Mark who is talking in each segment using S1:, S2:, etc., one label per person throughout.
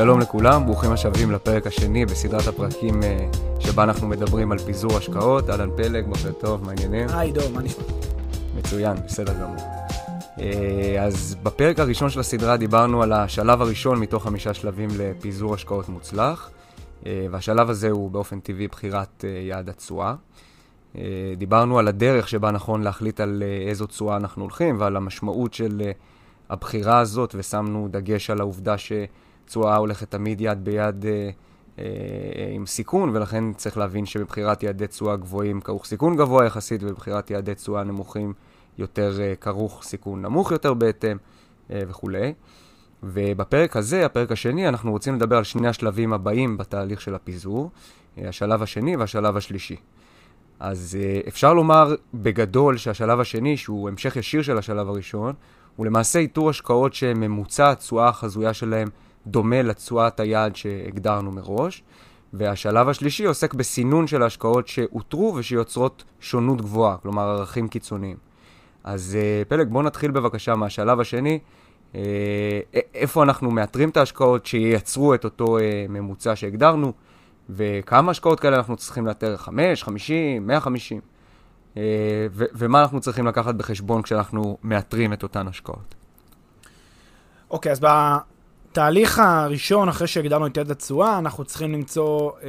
S1: שלום לכולם, ברוכים השבים לפרק השני בסדרת הפרקים אה, שבה אנחנו מדברים על פיזור השקעות. אהלן פלג, בוקר טוב, מה עניינים?
S2: היי עידו, מה נשמע?
S1: מצוין, בסדר גמור. אה, אז בפרק הראשון של הסדרה דיברנו על השלב הראשון מתוך חמישה שלבים לפיזור השקעות מוצלח, אה, והשלב הזה הוא באופן טבעי בחירת יעד התשואה. דיברנו על הדרך שבה נכון להחליט על איזו תשואה אנחנו הולכים ועל המשמעות של הבחירה הזאת, ושמנו דגש על העובדה ש... תשואה הולכת תמיד יד ביד אה, אה, עם סיכון, ולכן צריך להבין שבבחירת יעדי תשואה גבוהים כרוך סיכון גבוה יחסית, ובבחירת יעדי תשואה נמוכים יותר אה, כרוך סיכון נמוך יותר בהתאם אה, וכולי. ובפרק הזה, הפרק השני, אנחנו רוצים לדבר על שני השלבים הבאים בתהליך של הפיזור, אה, השלב השני והשלב השלישי. אז אה, אפשר לומר בגדול שהשלב השני, שהוא המשך ישיר של השלב הראשון, הוא למעשה איתור השקעות שממוצע התשואה החזויה שלהם דומה לתשואת היעד שהגדרנו מראש. והשלב השלישי עוסק בסינון של ההשקעות שאותרו ושיוצרות שונות גבוהה, כלומר ערכים קיצוניים. אז uh, פלג, בוא נתחיל בבקשה מהשלב השני. Uh, איפה אנחנו מאתרים את ההשקעות שייצרו את אותו uh, ממוצע שהגדרנו, וכמה השקעות כאלה אנחנו צריכים לאתר? 5, 50, 150? Uh, ו- ומה אנחנו צריכים לקחת בחשבון כשאנחנו מאתרים את אותן השקעות?
S2: אוקיי, okay, אז התהליך הראשון, אחרי שהגדרנו את יד התשואה, אנחנו צריכים למצוא אה,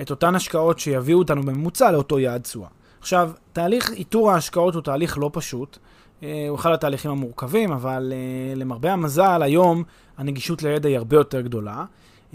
S2: את אותן השקעות שיביאו אותנו בממוצע לאותו יעד תשואה. עכשיו, תהליך איתור ההשקעות הוא תהליך לא פשוט. אה, הוא אחד התהליכים המורכבים, אבל אה, למרבה המזל, היום הנגישות לידע היא הרבה יותר גדולה.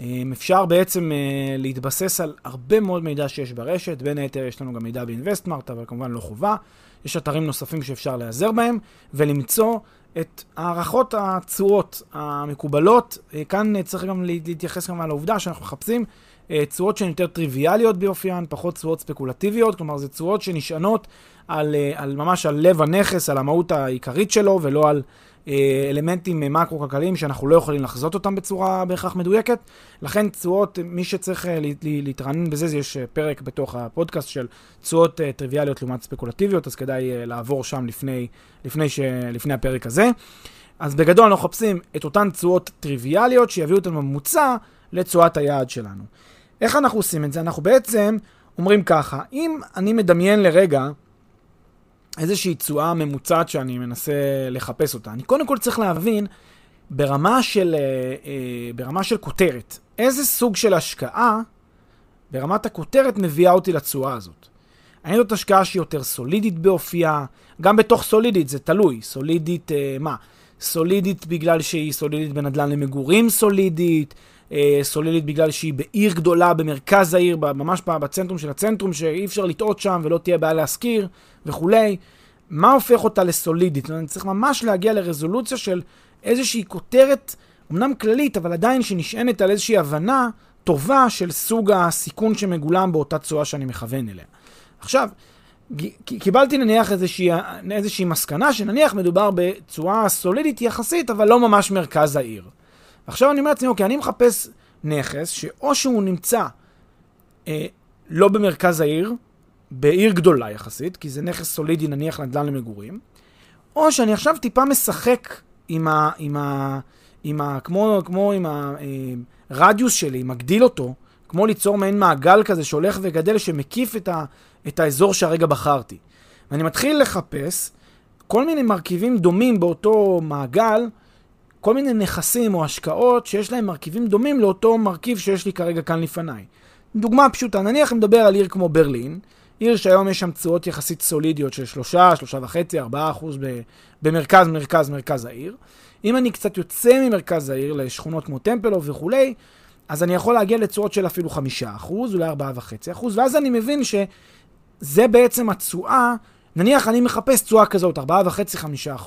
S2: אה, אפשר בעצם אה, להתבסס על הרבה מאוד מידע שיש ברשת, בין היתר יש לנו גם מידע באינבסטמארט, אבל כמובן לא חובה. יש אתרים נוספים שאפשר להיעזר בהם, ולמצוא את הערכות התשואות המקובלות. אה, כאן צריך גם להתייחס גם על העובדה שאנחנו מחפשים אה, תשואות שהן יותר טריוויאליות באופיין, פחות תשואות ספקולטיביות, כלומר זה תשואות שנשענות על, אה, על ממש על לב הנכס, על המהות העיקרית שלו, ולא על אה, אלמנטים מקרו-כלכליים שאנחנו לא יכולים לחזות אותם בצורה בהכרח מדויקת. לכן תשואות, מי שצריך אה, להתרענן בזה, זה יש אה, פרק בתוך הפודקאסט של תשואות טריוויאליות לעומת ספקולטיביות, אז כדאי לעבור שם לפני, לפני, ש, לפני הפרק הזה. אז בגדול אנחנו מחפשים את אותן תשואות טריוויאליות שיביאו אותנו בממוצע לתשואת היעד שלנו. איך אנחנו עושים את זה? אנחנו בעצם אומרים ככה, אם אני מדמיין לרגע איזושהי תשואה ממוצעת שאני מנסה לחפש אותה. אני קודם כל צריך להבין ברמה של, אה, אה, ברמה של כותרת, איזה סוג של השקעה ברמת הכותרת מביאה אותי לתשואה הזאת. האם זאת השקעה שהיא יותר סולידית באופייה? גם בתוך סולידית זה תלוי. סולידית, אה, מה? סולידית בגלל שהיא סולידית בנדל"ן למגורים סולידית, אה, סולידית בגלל שהיא בעיר גדולה, במרכז העיר, ממש בצנטרום של הצנטרום, שאי אפשר לטעות שם ולא תהיה בעיה להשכיר וכולי. מה הופך אותה לסולידית? אני צריך ממש להגיע לרזולוציה של איזושהי כותרת, אמנם כללית, אבל עדיין שנשענת על איזושהי הבנה טובה של סוג הסיכון שמגולם באותה תשואה שאני מכוון אליה. עכשיו, קיבלתי נניח איזושהי, איזושהי מסקנה שנניח מדובר בצורה סולידית יחסית, אבל לא ממש מרכז העיר. עכשיו אני אומר לעצמי, אוקיי, אני מחפש נכס שאו שהוא נמצא אה, לא במרכז העיר, בעיר גדולה יחסית, כי זה נכס סולידי, נניח נדל"ן למגורים, או שאני עכשיו טיפה משחק עם ה... עם ה, עם ה כמו, כמו עם הרדיוס אה, שלי, מגדיל אותו, כמו ליצור מעין מעגל כזה שהולך וגדל, שמקיף את, ה, את האזור שהרגע בחרתי. ואני מתחיל לחפש כל מיני מרכיבים דומים באותו מעגל, כל מיני נכסים או השקעות שיש להם מרכיבים דומים לאותו מרכיב שיש לי כרגע כאן לפניי. דוגמה פשוטה, נניח אני מדבר על עיר כמו ברלין, עיר שהיום יש שם תשואות יחסית סולידיות של 3, 3.5, 4 אחוז במרכז, מרכז, מרכז העיר. אם אני קצת יוצא ממרכז העיר לשכונות כמו טמפלו וכולי, אז אני יכול להגיע לתשואות של אפילו 5%, אולי 4.5%, ואז אני מבין שזה בעצם התשואה, נניח אני מחפש תשואה כזאת, 4.5-5%,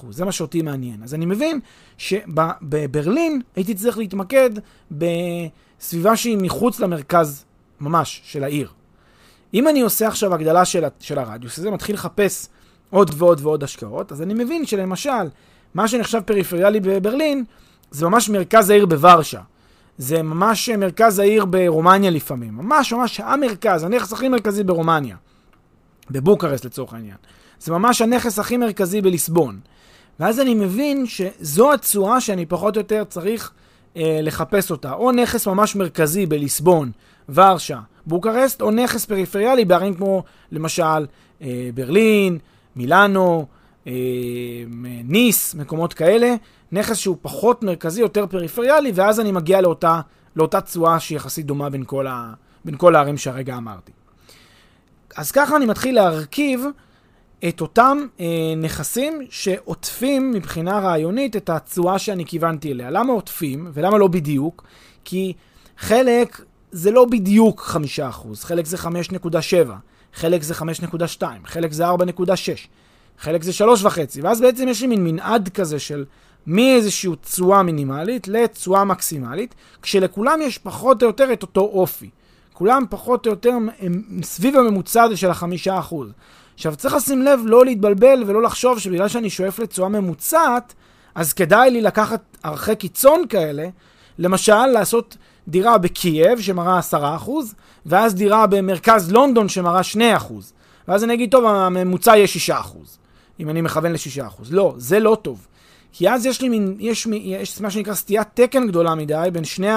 S2: זה מה שאותי מעניין. אז אני מבין שבברלין הייתי צריך להתמקד בסביבה שהיא מחוץ למרכז ממש של העיר. אם אני עושה עכשיו הגדלה של, של הרדיוס הזה, מתחיל לחפש עוד ועוד ועוד השקעות, אז אני מבין שלמשל, מה שנחשב פריפריאלי בברלין, זה ממש מרכז העיר בוורשה. זה ממש מרכז העיר ברומניה לפעמים. ממש ממש המרכז, הנכס הכי מרכזי ברומניה. בבוקרסט לצורך העניין. זה ממש הנכס הכי מרכזי בליסבון. ואז אני מבין שזו התשואה שאני פחות או יותר צריך אה, לחפש אותה. או נכס ממש מרכזי בליסבון, ורשה, בוקרסט, או נכס פריפריאלי בערים כמו למשל אה, ברלין, מילאנו, אה, ניס, מקומות כאלה. נכס שהוא פחות מרכזי, יותר פריפריאלי, ואז אני מגיע לאותה, לאותה תשואה שהיא יחסית דומה בין כל, ה, בין כל הערים שהרגע אמרתי. אז ככה אני מתחיל להרכיב את אותם אה, נכסים שעוטפים מבחינה רעיונית את התשואה שאני כיוונתי אליה. למה עוטפים ולמה לא בדיוק? כי חלק זה לא בדיוק 5%, חלק זה 5.7, חלק זה 5.2, חלק זה 4.6, חלק זה 3.5, ואז בעצם יש לי מין מנעד כזה של מאיזושהי תשואה מינימלית לתשואה מקסימלית, כשלכולם יש פחות או יותר את אותו אופי. כולם פחות או יותר הם סביב הממוצע הזה של החמישה אחוז. עכשיו, צריך לשים לב לא להתבלבל ולא לחשוב שבגלל שאני שואף לתשואה ממוצעת, אז כדאי לי לקחת ערכי קיצון כאלה, למשל, לעשות דירה בקייב שמראה 10%, ואז דירה במרכז לונדון שמראה 2%. ואז אני אגיד, טוב, הממוצע יהיה 6%, אם אני מכוון ל-6%. לא, זה לא טוב. כי אז יש לי מין, יש, יש מה שנקרא סטיית תקן גדולה מדי בין שני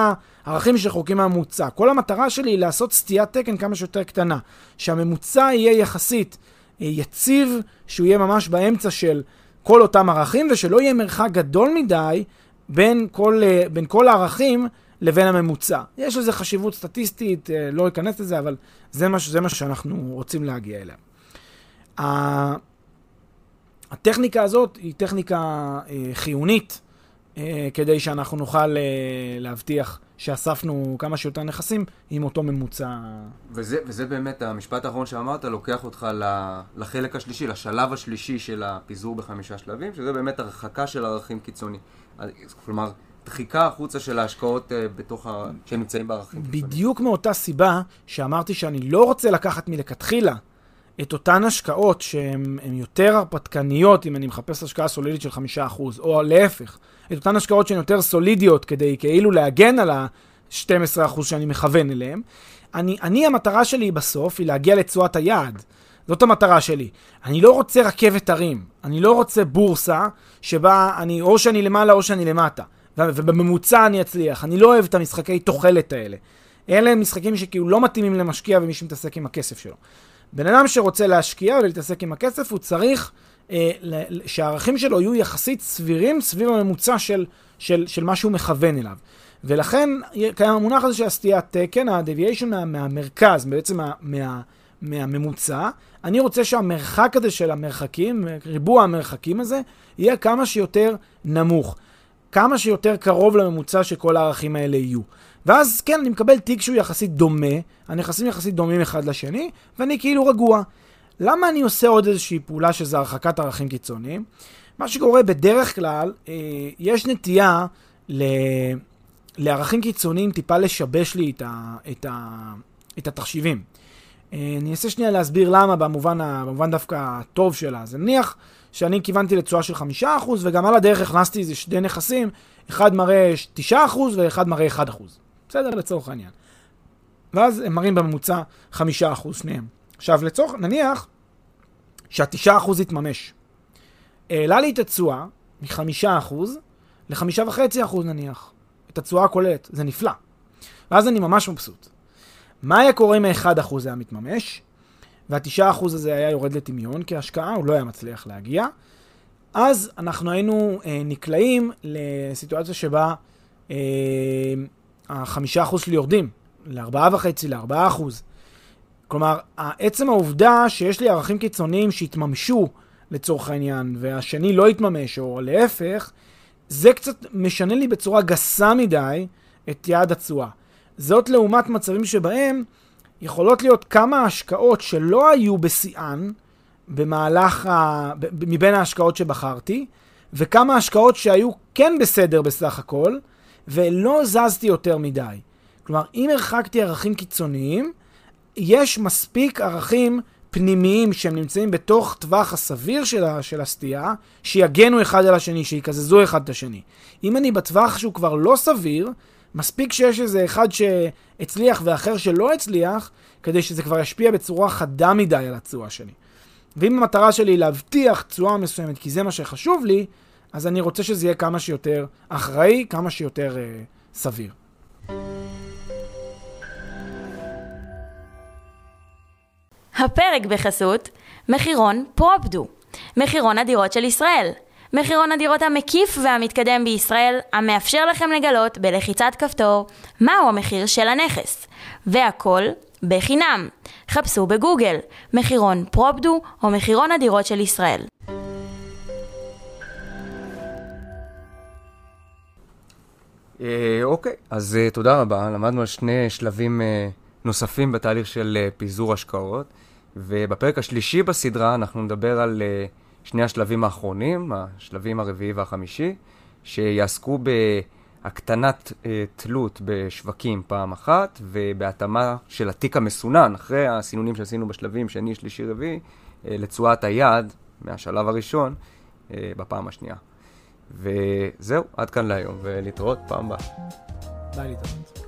S2: הערכים שחוקים מהממוצע. כל המטרה שלי היא לעשות סטיית תקן כמה שיותר קטנה. שהממוצע יהיה יחסית יציב, שהוא יהיה ממש באמצע של כל אותם ערכים, ושלא יהיה מרחק גדול מדי בין כל, אה, בין כל הערכים לבין הממוצע. יש לזה חשיבות סטטיסטית, אה, לא אכנס לזה, אבל זה מה, זה מה שאנחנו רוצים להגיע אליה. הטכניקה הזאת היא טכניקה אה, חיונית אה, כדי שאנחנו נוכל אה, להבטיח שאספנו כמה שיותר נכסים עם אותו ממוצע.
S1: וזה, וזה באמת, המשפט האחרון שאמרת, לוקח אותך לחלק השלישי, לשלב השלישי של הפיזור בחמישה שלבים, שזה באמת הרחקה של ערכים קיצוני. כלומר, דחיקה החוצה של ההשקעות uh, בתוך ה... שנמצאים בערכים
S2: קיצוניים. בדיוק מאותה סיבה שאמרתי שאני לא רוצה לקחת מלכתחילה את אותן השקעות שהן יותר הרפתקניות, אם אני מחפש השקעה סולידית של 5%, או להפך, את אותן השקעות שהן יותר סולידיות כדי כאילו להגן על ה-12% שאני מכוון אליהן, אני, אני, המטרה שלי בסוף היא להגיע לתשואת היעד. זאת המטרה שלי. אני לא רוצה רכבת הרים, אני לא רוצה בורסה שבה אני, או שאני למעלה או שאני למטה. ובממוצע אני אצליח. אני לא אוהב את המשחקי תוחלת האלה. אלה משחקים שכאילו לא מתאימים למשקיע ומי שמתעסק עם הכסף שלו. בן אדם שרוצה להשקיע ולהתעסק עם הכסף, הוא צריך אה, שהערכים שלו יהיו יחסית סבירים סביב הממוצע של, של, של מה שהוא מכוון אליו. ולכן קיים המונח הזה של הסטיית תקן, ה-deviation מה, מהמרכז, בעצם מה, מה, מהממוצע. אני רוצה שהמרחק הזה של המרחקים, ריבוע המרחקים הזה, יהיה כמה שיותר נמוך. כמה שיותר קרוב לממוצע שכל הערכים האלה יהיו. ואז כן, אני מקבל תיק שהוא יחסית דומה, הנכסים יחסית דומים אחד לשני, ואני כאילו רגוע. למה אני עושה עוד איזושהי פעולה שזה הרחקת ערכים קיצוניים? מה שקורה בדרך כלל, אה, יש נטייה ל... לערכים קיצוניים טיפה לשבש לי את, ה... את, ה... את התחשיבים. אה, אני אנסה שנייה להסביר למה במובן, ה... במובן דווקא הטוב שלה. אז נניח שאני כיוונתי לתשואה של 5% וגם על הדרך הכנסתי איזה שני נכסים, אחד מראה 9% ואחד מראה 1%. בסדר? לצורך העניין. ואז הם מראים בממוצע 5% שניהם. עכשיו, לצורך, נניח שה-9% יתממש. העלה לי את התשואה מ-5% ל-5.5% נניח. את התשואה הכוללת. זה נפלא. ואז אני ממש מבסוט. מה היה קורה אם ה-1% היה מתממש? וה-9% הזה היה יורד לטמיון כהשקעה, הוא לא היה מצליח להגיע. אז אנחנו היינו אה, נקלעים לסיטואציה שבה אה, החמישה אחוז שלי יורדים, לארבעה וחצי, לארבעה אחוז. כלומר, עצם העובדה שיש לי ערכים קיצוניים שהתממשו לצורך העניין, והשני לא התממש, או להפך, זה קצת משנה לי בצורה גסה מדי את יעד התשואה. זאת לעומת מצבים שבהם יכולות להיות כמה השקעות שלא היו בשיאן במהלך ה... מבין ההשקעות שבחרתי, וכמה השקעות שהיו כן בסדר בסך הכל, ולא זזתי יותר מדי. כלומר, אם הרחקתי ערכים קיצוניים, יש מספיק ערכים פנימיים שהם נמצאים בתוך טווח הסביר של, ה, של הסטייה, שיגנו אחד על השני, שיקזזו אחד את השני. אם אני בטווח שהוא כבר לא סביר, מספיק שיש איזה אחד שהצליח ואחר שלא הצליח, כדי שזה כבר ישפיע בצורה חדה מדי על התשואה שלי. ואם המטרה שלי היא להבטיח תשואה מסוימת, כי זה מה שחשוב לי, אז אני רוצה שזה יהיה כמה שיותר אחראי, כמה שיותר אה, סביר.
S3: הפרק בחסות מחירון פרופדו, מחירון הדירות של ישראל. מחירון הדירות המקיף והמתקדם בישראל, המאפשר לכם לגלות בלחיצת כפתור מהו המחיר של הנכס. והכל בחינם. חפשו בגוגל מחירון פרופדו או מחירון הדירות של ישראל.
S1: אה, אוקיי, אז אה, תודה רבה. למדנו על שני שלבים אה, נוספים בתהליך של פיזור השקעות, ובפרק השלישי בסדרה אנחנו נדבר על שני השלבים האחרונים, השלבים הרביעי והחמישי, שיעסקו בהקטנת תלות בשווקים פעם אחת, ובהתאמה של התיק המסונן, אחרי הסינונים שעשינו בשלבים שני, שלישי, רביעי, לתשואת היעד מהשלב הראשון בפעם השנייה. וזהו, עד כאן להיום, ולהתראות פעם הבאה.
S2: ביי להתראות.